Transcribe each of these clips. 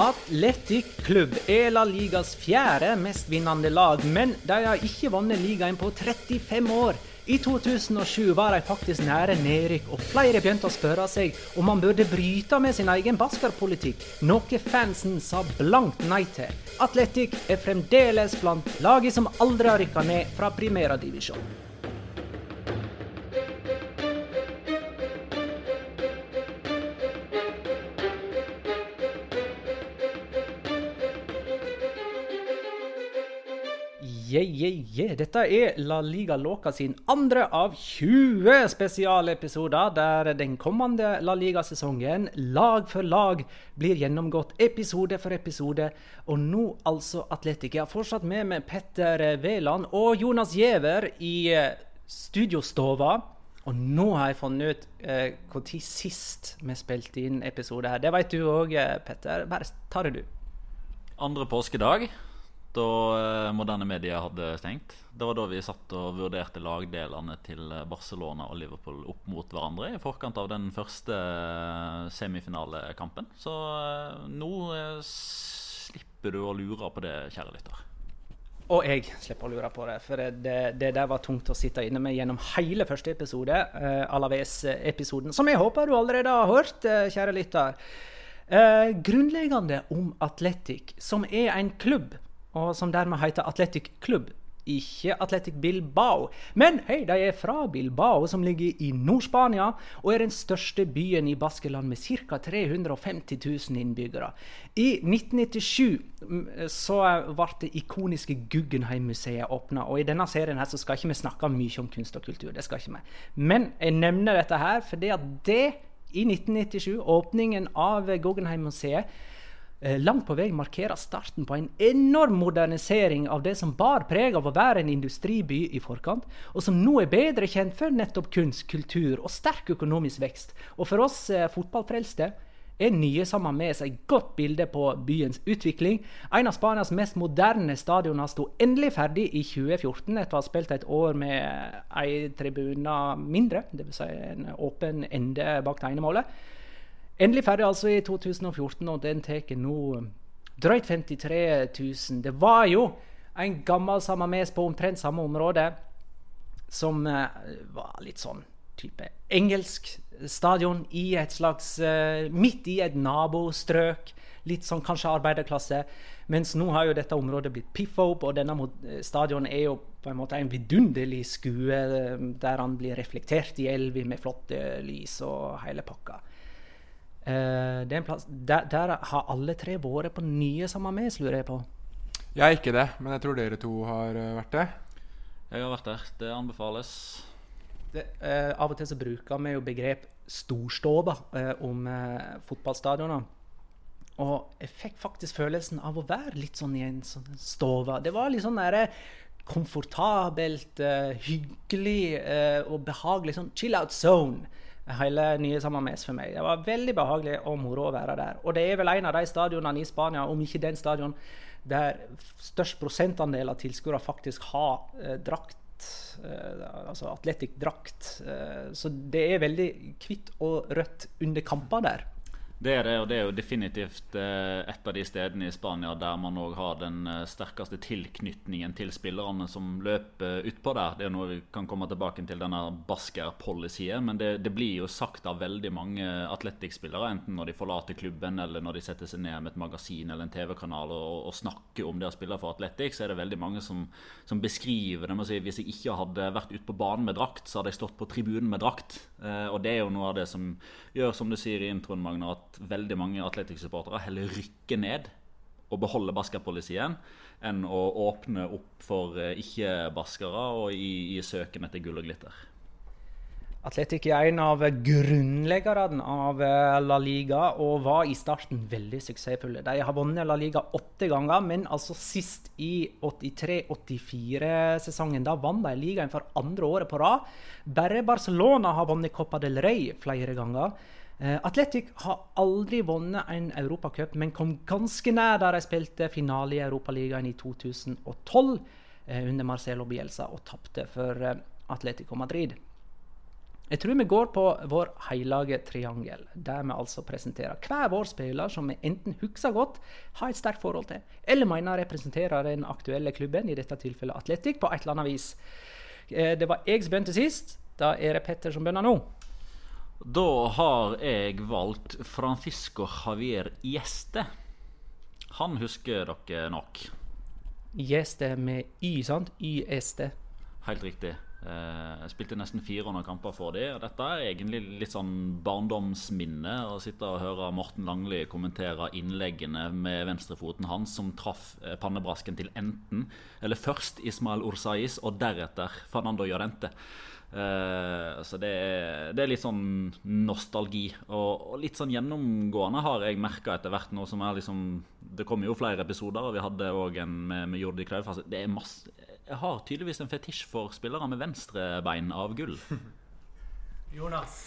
Atletic Klubb er La Ligas fjerde mest vinnende lag, men de har ikke vunnet ligaen på 35 år. I 2007 var de faktisk nære nedrykk, og flere begynte å spørre seg om man burde bryte med sin egen baskerpolitikk, noe fansen sa blankt nei til. Atletic er fremdeles blant lagene som aldri har rykka ned fra primera Yeah, yeah, yeah. Dette er La Liga Loca sin andre av 20 spesialepisoder, der den kommende La Liga-sesongen lag for lag blir gjennomgått episode for episode. Og nå altså Atletic. Jeg har fortsatt med meg Petter Veland og Jonas Giæver i eh, studiostova. Og nå har jeg funnet ut når eh, sist vi spilte inn episode her. Det vet du òg, eh, Petter. Bare ta det, du. Andre påskedag da eh, moderne medier hadde stengt. Det var da vi satt og vurderte lagdelene til eh, Barcelona og Liverpool opp mot hverandre i forkant av den første eh, semifinalekampen. Så nå slipper du å lure på det, kjære lytter. Og jeg slipper å lure på det, for det, det der var tungt å sitte inne med gjennom hele første episode, uh, Alaves-episoden, som jeg håper du allerede har hørt, kjære lytter. Uh, grunnleggende om Atletic, som er en klubb og som dermed heter Atletic Club. Ikke Atletic Bilbao. Men hei, de er fra Bilbao, som ligger i Nord-Spania, og er den største byen i Baskeland med ca. 350 000 innbyggere. I 1997 mm, så ble det ikoniske Guggenheim-museet åpna, og i denne serien her så skal ikke vi snakke mye om kunst og kultur. det skal ikke vi. Men jeg nevner dette her fordi at det i 1997, åpningen av Guggenheim-museet, langt på vei markerer starten på en enorm modernisering av det som bar preg av å være en industriby i forkant, og som nå er bedre kjent for nettopp kunst, kultur og sterk økonomisk vekst. Og for oss eh, fotballfrelste er nye sammen med seg et godt bilde på byens utvikling. En av Spanias mest moderne stadioner sto endelig ferdig i 2014, etter å ha spilt et år med ei tribune mindre, dvs. Si en åpen ende bak tegnemålet. Endelig ferdig altså i 2014, og den tar nå drøyt 53 000. Det var jo en gammel Samames på omtrent samme område, som uh, var litt sånn type engelsk stadion i et slags uh, Midt i et nabostrøk. Litt sånn kanskje arbeiderklasse. Mens nå har jo dette området blitt piffa opp, og denne stadion er jo på en måte en vidunderlig skue der han blir reflektert i elva med flotte lys og hele pakka. Uh, plass, der, der, har alle tre vært på nye sammen med, lurer jeg på. Jeg er ikke det, men jeg tror dere to har uh, vært det. Jeg har vært der. Det anbefales. Det, uh, av og til så bruker vi jo begrep storstova om fotballstadioner. Og jeg fikk faktisk følelsen av å være litt sånn i en sånn stove. Det var litt sånn der komfortabelt, hyggelig og behagelig sånn chill out zone hele nye Samames for meg. Det var veldig behagelig og moro å være der. Og det er vel en av de stadionene i Spania, om ikke den stadion, der størst prosentandel av tilskuere faktisk har eh, drakt. Eh, altså atletikk drakt. Eh, så det er veldig hvitt og rødt under kamper der. Det er det, og det er jo definitivt eh, et av de stedene i Spania der man òg har den eh, sterkeste tilknytningen til spillerne som løper utpå der. Det er noe vi kan komme tilbake til denne Basker-policyen, men det, det, blir jo sagt av veldig mange Atletic-spillere, enten når de forlater klubben eller når de setter seg ned med et magasin eller en TV-kanal og, og, snakker om det å spille for Atletic, så er det veldig mange som, som beskriver det med å si hvis jeg ikke hadde vært ute på banen med drakt, så hadde jeg stått på tribunen med drakt. Eh, og det er jo noe av det som gjør, som du sier i introen, Magna, at veldig mange Atletic-supportere heller rykker ned og beholder baskerpolicyen enn å åpne opp for eh, ikke-baskere og i, i søken etter gull og glitter. Atletic er en av grunnleggerne av eh, La Liga og var i starten veldig suksessfulle. De har vunnet La Liga åtte ganger, men altså sist i 83-84-sesongen. Da vant de ligaen for andre året på rad. Bare Barcelona har vunnet Copa del Rey flere ganger. Uh, Atletic har aldri vunnet en europacup, men kom ganske nær da de spilte finale i Europaligaen i 2012 uh, under Marcelo Bielsa og tapte for uh, Atletico Madrid. Jeg tror vi går på vår hellige triangel, der vi altså presenterer hver vår spiller som vi enten husker godt, har et sterkt forhold til, eller mener representerer den aktuelle klubben, i dette tilfellet Atletic, på et eller annet vis. Eh, det var jeg som begynte sist. Da er det Petter som begynner nå. Da har jeg valgt Francisco Javier Gjeste. Han husker dere nok. Gjeste med Y, sant? YST. Helt riktig. Eh, jeg spilte nesten 400 kamper for dem. Dette er egentlig litt sånn barndomsminne. Å sitte og høre Morten Langli kommentere innleggene med venstrefoten hans, som traff eh, pannebrasken til enten eller først Ismael Ursais og deretter Fernando Llorente. Uh, så det er, det er, litt sånn nostalgi. Og, og, litt sånn gjennomgående har jeg merka etter hvert nå som er liksom Det kommer jo flere episoder, og vi hadde òg en med, med Jordi Klauf. Altså, det er masse jeg har tydeligvis en fetisj for spillere med venstrebein av gull. Jonas?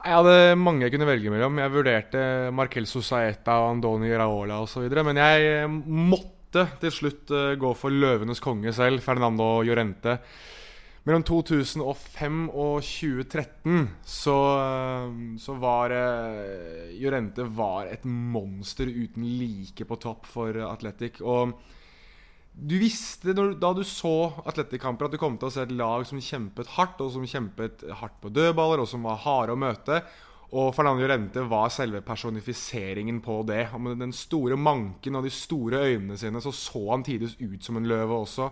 Jeg hadde mange jeg kunne velge mellom. Jeg vurderte Markel Sosaeta og Andoni Raola osv. Men jeg måtte til slutt eh, gå for løvenes konge selv, Fernando Llorente. Mellom 2005 og 2013 så, eh, så var uh, Llorente var et monster uten like på topp for Atletic. Og du visste da du så Atletic-kamper, at du kom til å se et lag som kjempet hardt, og som kjempet hardt på dødballer, og som var harde å møte. Og Fernando Jorente var selve personifiseringen på det. Og med den store manken og de store øynene sine så så han tidvis ut som en løve også.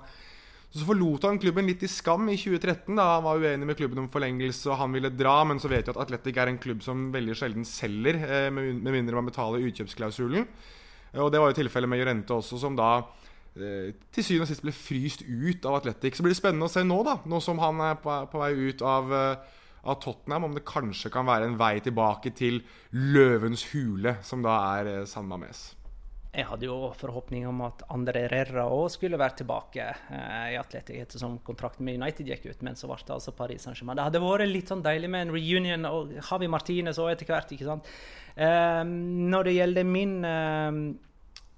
Så forlot han klubben litt i skam i 2013. da Han var uenig med klubben om forlengelse og han ville dra. Men så vet vi at Atletic er en klubb som veldig sjelden selger, eh, med mindre man betaler utkjøpsklausulen. Og det var jo tilfellet med Llorente også, som da Eh, til syvende og sist ble fryst ut av Atletic. Så blir det spennende å se nå, da, nå som han er på, vei ut av, eh, av, Tottenham, om det kanskje kan være en vei tilbake til løvens hule, som da er eh, San Mames. Jeg hadde jo forhåpning om at André Rerra òg skulle være tilbake eh, i Atletic ettersom kontrakten med United gikk ut, men så ble det altså Paris Saint-Germain. Det hadde vært litt sånn deilig med en reunion og Javi Martinez òg etter hvert. ikke sant? Eh, når det gjelder min eh,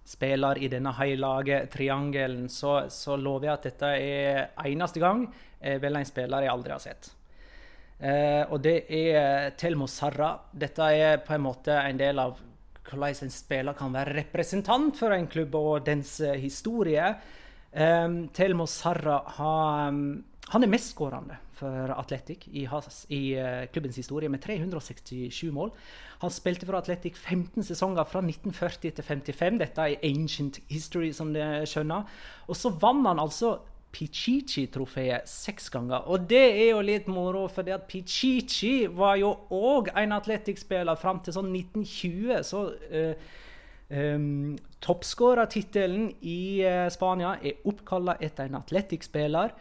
spiller i denne høylaget-triangelen, så, så, lover jeg at dette er eneste gang jeg velger en spiller jeg aldri har sett. Eh, og det er Telmo Sarra. Dette er på en måte en del av hvordan en spiller kan være representant for en klubb og dens eh, historie. Um, Telmo Sarra han er mestskårende for Atletic i, i uh, klubbens historie, med 367 mål. Han spilte for Atletic 15 sesonger fra 1940 til 55. Dette er ancient history, som dere skjønner. Og så vant han altså Pichichi-trofeet seks ganger. Og det er jo litt moro, for Pichichi var jo òg en atletikkspiller fram til sånn 1920. Så uh, um, toppskårertittelen i uh, Spania er oppkalla etter en Atletic-spiller.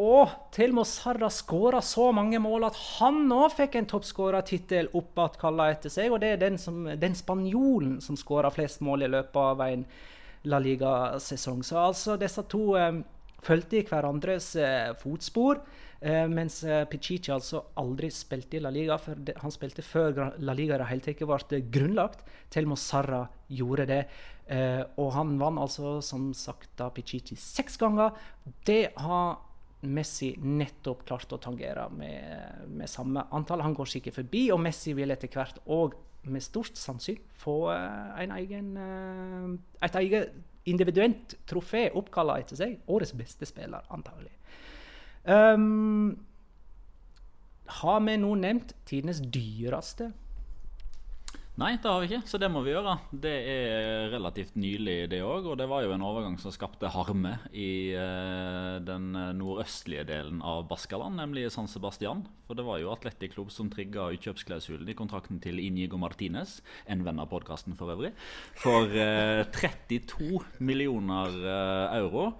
Og til og med Sarra skåra så mange mål at han òg fikk en toppskårertittel oppkalla etter seg. Og det er den, som, den spanjolen som skåra flest mål i løpet av en La Liga-sesong. Så altså disse to eh, fulgte i hverandres eh, fotspor. Eh, mens eh, Pichichi altså aldri spilte i La Liga. for det, Han spilte før La Liga i det hele tatt ble grunnlagt. Med Sarra gjorde det. Eh, og han vant altså som sagt da Pichichi seks ganger. Det har Messi nettopp klart å tangere med, med, samme antall. Han går sikkert forbi, og Messi vil etter hvert òg med stort sannsyn få uh, en egen, et eget individuelt trofé oppkalla etter seg. Årets beste spiller, antagelig. Um, har vi nå nevnt tidenes dyreste Nei, det har vi ikke, så det må vi gjøre. Det er relativt nylig, det òg. Og det var jo en overgang som skapte harme i eh, den nordøstlige delen av Baskaland, nemlig San Sebastian. For det var jo Atletic Klubb som trigga utkjøpsklausulen i kontrakten til Inigo Martinez, en venn av podkasten for øvrig, for eh, 32 millioner eh, euro.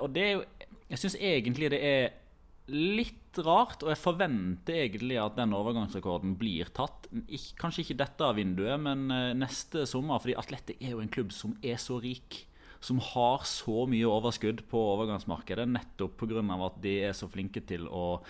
og det er jo Jeg syns egentlig det er litt rart, og jeg forventer egentlig at den overgangsrekorden blir tatt. Kanskje ikke dette vinduet, men eh, neste sommer. Fordi Atlete er jo en klubb som er så rik. Som har så mye overskudd på overgangsmarkedet nettopp pga. at de er så flinke til å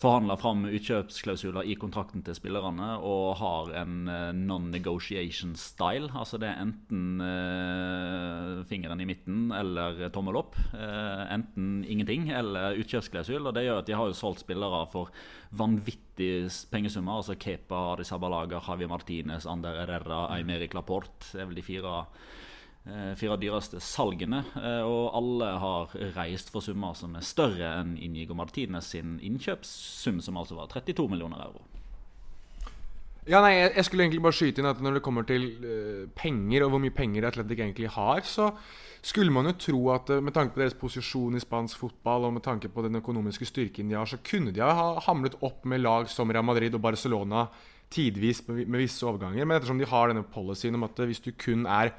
forhandle fram utkjøpsklausuler i kontrakten til spillerne og har en uh, non-negotiation style. Altså det er enten eh, fingeren i midten eller tommel opp. Eh, enten ingenting eller utkjøpsklausul. Og det gjør at de har jo solgt spillere for vanvittige pengesummer. Altså Kepa, Adisabalaga, Javi Martinez, Ander Herrera, Aymeric Laporte. Det er vel de fire Eh, fire dyreste salgene. Eh, og alle har reist for summer som er større enn Inigo Martinez sin innkjøpssum, som altså var 32 millioner euro. Ja, nei, jeg, skulle egentlig bare skyte inn at når det kommer til uh, penger, og hvor mye penger Atletic egentlig har, så skulle man jo tro at med tanke på deres posisjon i spansk fotball og med tanke på den økonomiske styrken de har, så kunne de ha hamlet opp med lag som Real Madrid og Barcelona tidvis med visse overganger. Men ettersom de har denne policyen om at hvis du kun er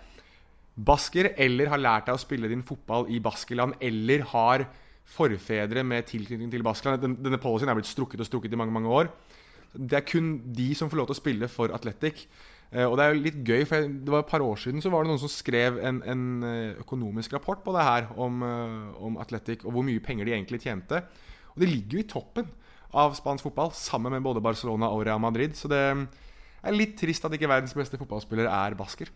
basker, eller har lært deg å spille din fotball i Baskeland, eller har forfedre med tilknytning til Baskeland Den, Denne policyen er blitt strukket og strukket i mange mange år. Det er kun de som får lov til å spille for Atletic. Eh, og det er jo litt gøy, for det var et par år siden så var det noen som skrev en, en eh, økonomisk rapport på det her om, eh, om Atletic og hvor mye penger de egentlig tjente. Og de ligger jo i toppen av spansk fotball, sammen med både Barcelona og Real Madrid. Så det er litt trist at ikke verdens beste fotballspiller er basker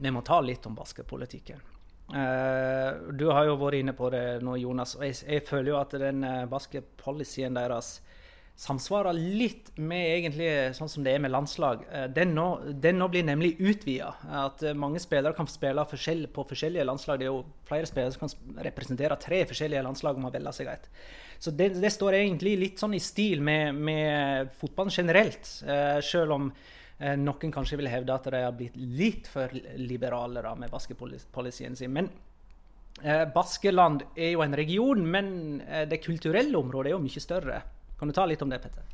vi må ta litt om basketpolitikken. Uh, du har jo vært inne på det nå, Jonas. og Jeg, jeg føler jo at den uh, baskepolicyen deres samsvarer litt med egentlig sånn som det er med landslag. Uh, den, nå, den, nå, blir nemlig utvida. At mange spillere kan spille forskjell, på forskjellige landslag. Det er jo flere spillere som kan representere tre forskjellige landslag om å velge seg et. Så det, det, står egentlig litt sånn i stil med, med fotballen generelt. selv om Eh, noen kanskje vil hevde at de har blitt litt for liberale da, med baskepolicyen sin. Men eh, Baskeland er jo en region, men eh, det kulturelle området er jo mye større. Kan du ta litt om det, Petter?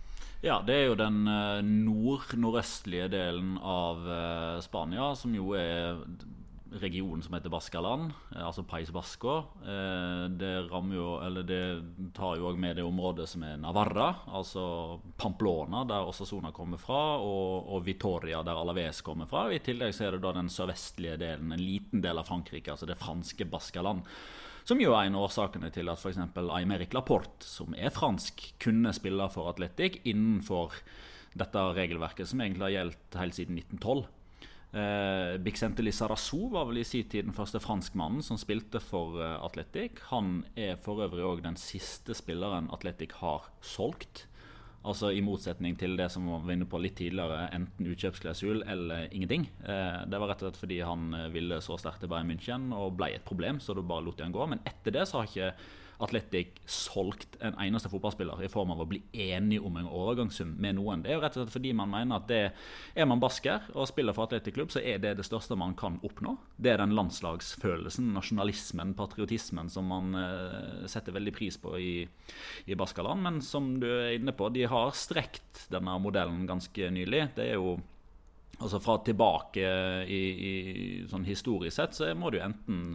Ja, det er jo den eh, nord-nordøstlige delen av eh, Spania, som jo er regionen som heter Baskaland, eh, altså Pais Basco. Eh, det, jo, det tar jo òg med det området som er Navarra, altså Pamplona, der Osasona kommer fra, og, og Vitoria, der Alaves kommer fra. I tillegg så er det da den sørvestlige delen, en liten del av Frankrike, altså det franske Baskaland. Som jo er en av årsakene til at f.eks. Aymeric Laporte, som er fransk, kunne spille for Atletic innenfor dette regelverket, som egentlig har gjeldt helt siden 1912. Eh, Bixente Lizarazu var vel i sin tid den første franskmannen som spilte for eh, Atletic. Han er for øvrig òg den siste spilleren Atletic har solgt. Altså I motsetning til det som vi var inne på litt tidligere, enten utkjøpsklausul eller ingenting. Eh, det var rett og slett fordi han eh, ville så sterkt til Bayern München og ble et problem, så da bare lot de han gå. Men etter det så har ikke Atletic solgt en eneste fotballspiller i form av å bli enig om en overgangssum med noen. Det er jo rett og slett fordi man mener at det, er man basker og spiller for Atletic klubb, så er det det største man kan oppnå. Det er den landslagsfølelsen, nasjonalismen, patriotismen som man eh, setter veldig pris på i, i Baskaland. Men som du er inne på, de har strekt denne modellen ganske nylig. Det er jo Altså Fra tilbake i, i, sånn historisk sett så må du enten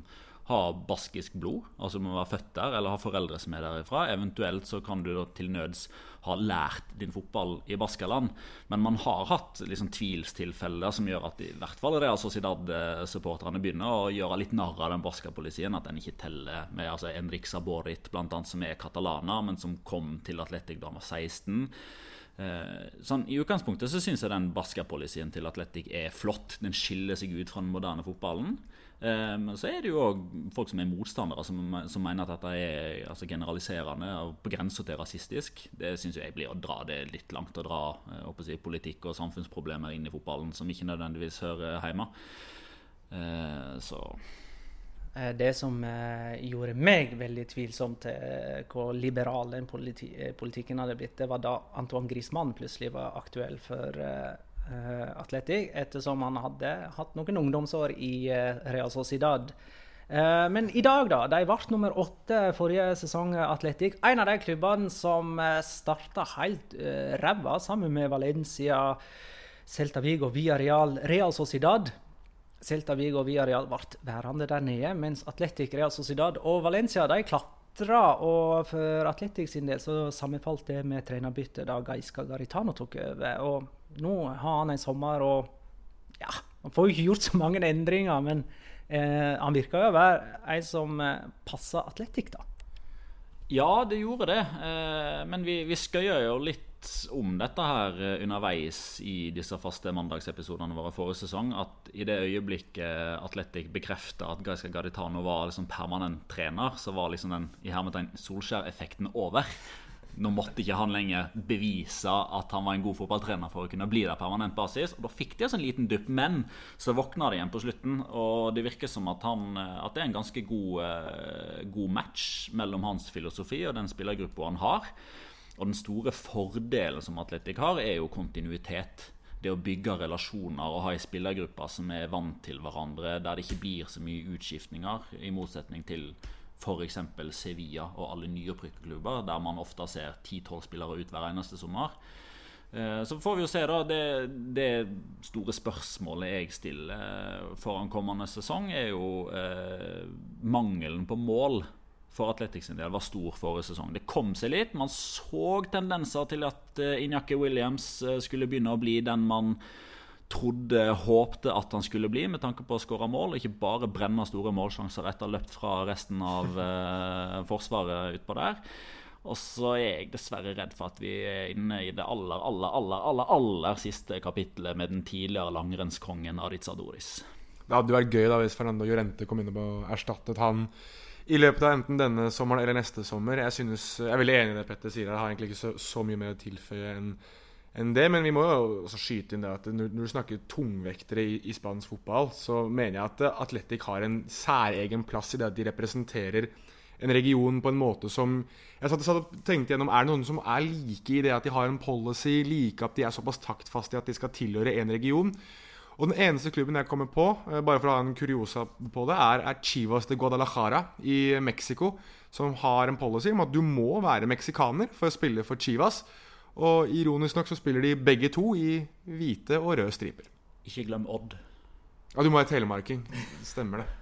ha baskisk blod, altså må være født der, eller ha foreldre som er derifra. Eventuelt så kan du da til nøds ha lært din fotball i Baskaland. Men man har hatt liksom tvilstilfeller som gjør at i hvert fall Real Sociedad-supporterne begynner å gjøre litt narr av den baskapolicien, at den ikke teller med altså Enrik Saborit, annet, som er katalaner, men som kom til Atletic da han var 16. Eh, sånn, I utgangspunktet så syns jeg den baskapolicien til Atletic er flott. Den skiller seg ut fra den moderne fotballen. Eh, men så er det jo òg folk som er motstandere, som, som mener at dette er altså, generaliserende og på grensa til rasistisk. Det syns jeg blir å dra det litt langt å dra eh, si, politikk og samfunnsproblemer inn i fotballen som ikke nødvendigvis hører hjemme. Eh, så det som gjorde meg veldig tvilsom til hvor liberal den politi politikken hadde blitt, det var da Antoine Griezmann plutselig var aktuell for uh, Atletic, ettersom han hadde hatt noen ungdomsår i uh, Real Sociedad. Uh, men i dag, da. De ble nummer åtte forrige sesong, Atletic. En av de klubbene som starta helt uh, ræva, sammen med Valencia, Celta Vigo, Villarreal, Real Sociedad. Celta Vigo og Villarreal ble værende der nede, mens Atletic, Real Sociedad og Valencia de klatra. Og for Atletic sin del så sammenfalt det med trenerbyttet da Gaiska Garitano tok over. og nå har han en sommer og ja, Han får jo ikke gjort så mange endringer, men eh, han virker jo å være en som eh, passer Atletic, da. Ja, det gjorde det. Eh, men vi, vi skøyer jo litt om dette her eh, underveis i disse faste mandagsepisodene våre forrige sesong. At i det øyeblikket Atletic bekrefta at Gaisca Gaditano var liksom permanent trener, så var liksom den i hermetegn Solskjær-effekten over nå måtte ikke han lenger bevise at han var en god fotballtrener for å kunne bli der permanent basis. Og Da fikk de en sånn liten dupp, men så våkna de igjen på slutten. Og det virker som at, han, at det er en ganske god, eh, god, match mellom hans filosofi og den spillergruppa han har. Og den store fordelen som Atletic har, er jo kontinuitet. Det å bygge relasjoner og ha ei spillergruppe som er vant til hverandre, der det ikke blir så mye utskiftninger, i motsetning til f.eks. Sevilla og alle nyopprykka klubber, der man ofte ser 10-12 spillere ut hver eneste sommer. Eh, så får vi jo se, da. Det, det store spørsmålet jeg stiller eh, foran kommende sesong, er jo eh, mangelen på mål for Atletics sin del var stor forrige sesong. Det kom seg litt. Man så tendenser til at Injaki Williams skulle begynne å bli den man trodde, håpte at han skulle bli, med tanke på å skåre mål. Ikke bare brenne store målsjanser etter løpt fra resten av eh, forsvaret utpå der. Og så er jeg dessverre redd for at vi er inne i det aller, aller, aller, aller, aller siste kapittelet med den tidligere langrennskongen Aritz Adoris. Det hadde vært gøy da hvis Fernando Llorente kom inn og erstattet han i løpet av enten denne sommeren eller neste sommer. Jeg, synes, jeg er veldig enig i det Petter sier. Jeg har egentlig ikke så, så mye mer å tilføye enn enn det. Men vi må jo også skyte inn det at når, du snakker tungvektere i, i, spansk fotball, så mener jeg at Atletic har en særegen plass i det at de representerer en region på en måte som Jeg satt, og tenkte gjennom Er det noen som er like i det at de har en policy, like at de er såpass taktfaste i at de skal tilhøre en region? Og Den eneste klubben jeg kommer på, eh, bare for å ha en kuriosa på det, er, er Chivas de Guadalajara i Mexico, som har en policy om at du må være meksikaner for å spille for Chivas. Og ironisk nok så spiller de begge to i hvite og røde striper. Ikke glem Odd. Ja, du må ha telemarking. Stemmer det.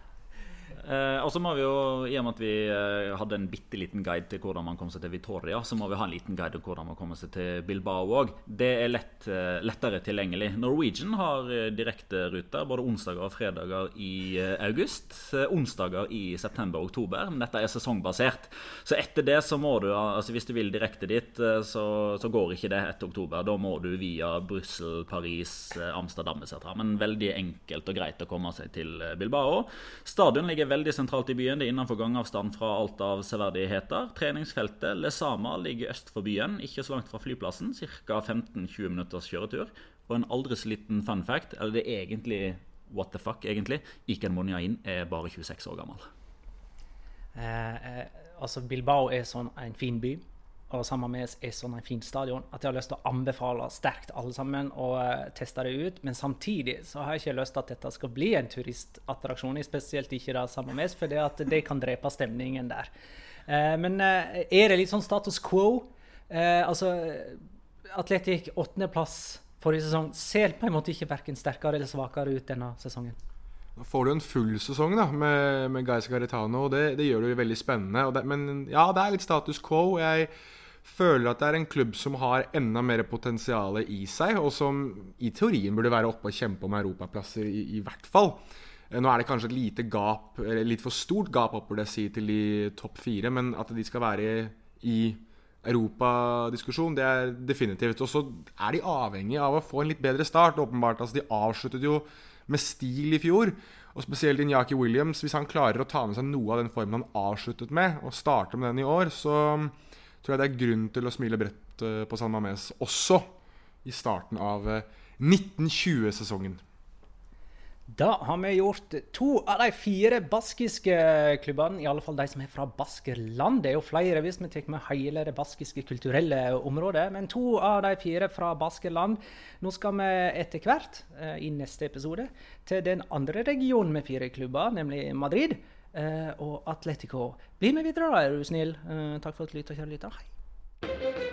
Eh, og så må vi jo, I og med at vi eh, hadde en bitte liten guide til hvordan man kommer seg til Vitoria, så må vi ha en liten guide til hvordan man kommer seg til Bilbao òg. Det er lett, eh, lettere tilgjengelig. Norwegian har eh, direkteruter både onsdager og fredager i eh, august. Eh, onsdager i september og oktober. Men dette er sesongbasert. Så etter det så må du, altså hvis du vil direkte dit, så, så går ikke det etter oktober. Da må du via Brussel, Paris, Amsterdam etc. Men veldig enkelt og greit å komme seg til Bilbao. Stadion ligger veldig veldig sentralt i byen. Det er innenfor gangavstand fra alt av severdigheter. Treningsfeltet Lesama ligger øst for byen, ikke så langt fra flyplassen. Ca. 15-20 minutters kjøretur. Og en aldri så liten fun fact, eller det er egentlig what the fuck, egentlig. Iken Monyain er bare 26 år gammel. Eh, eh, altså Bilbao er sånn en fin by og sammen med er sånn en fin stadion at jeg har lyst til å anbefale sterkt alle sammen å uh, teste det ut. Men samtidig så har jeg ikke lyst til at dette skal bli en turistattraksjon, spesielt ikke da sammen med for det, at det kan drepe stemningen der. Eh, men eh, er det litt sånn status quo? altså Atletic åttendeplass forrige sesong ser på en måte ikke verken sterkere eller svakere ut denne sesongen. Får du en full sesong da, med, med Guys Garitano, og det, det, gjør det veldig spennende. Det, men ja, det er litt status quo. Jeg føler at det er en klubb som har enda mer potensial i seg, og som i teorien burde være oppe og kjempe om europaplasser, i, i hvert fall. Eh, nå er det kanskje et lite gap, eller litt for stort gap opp, burde jeg si, til de topp fire, men at de skal være i europadiskusjon, det er definitivt. Og så er de avhengig av å få en litt bedre start, åpenbart. Altså, de avsluttet jo med stil i fjor. Og spesielt Inyaki Williams, hvis han klarer å ta med seg noe av den formen han avsluttet med, og starte med den i år, så tror jeg det er grunn til å smile bredt eh, på San Mames også i starten av 1920-sesongen. Da har vi gjort to av de fire baskiske klubbene, i alle fall de som er fra Baskerland. Det er jo flere hvis vi tar med hele det baskiske kulturelle området, men to av de fire fra Baskerland. Nå skal vi etter hvert, eh, i neste episode, til den andre regionen med fire klubber, nemlig Madrid. Eh, og Atletico. Bli med videre, da, er du snill. Eh, takk for at du lytta, kjære lytter. Hei.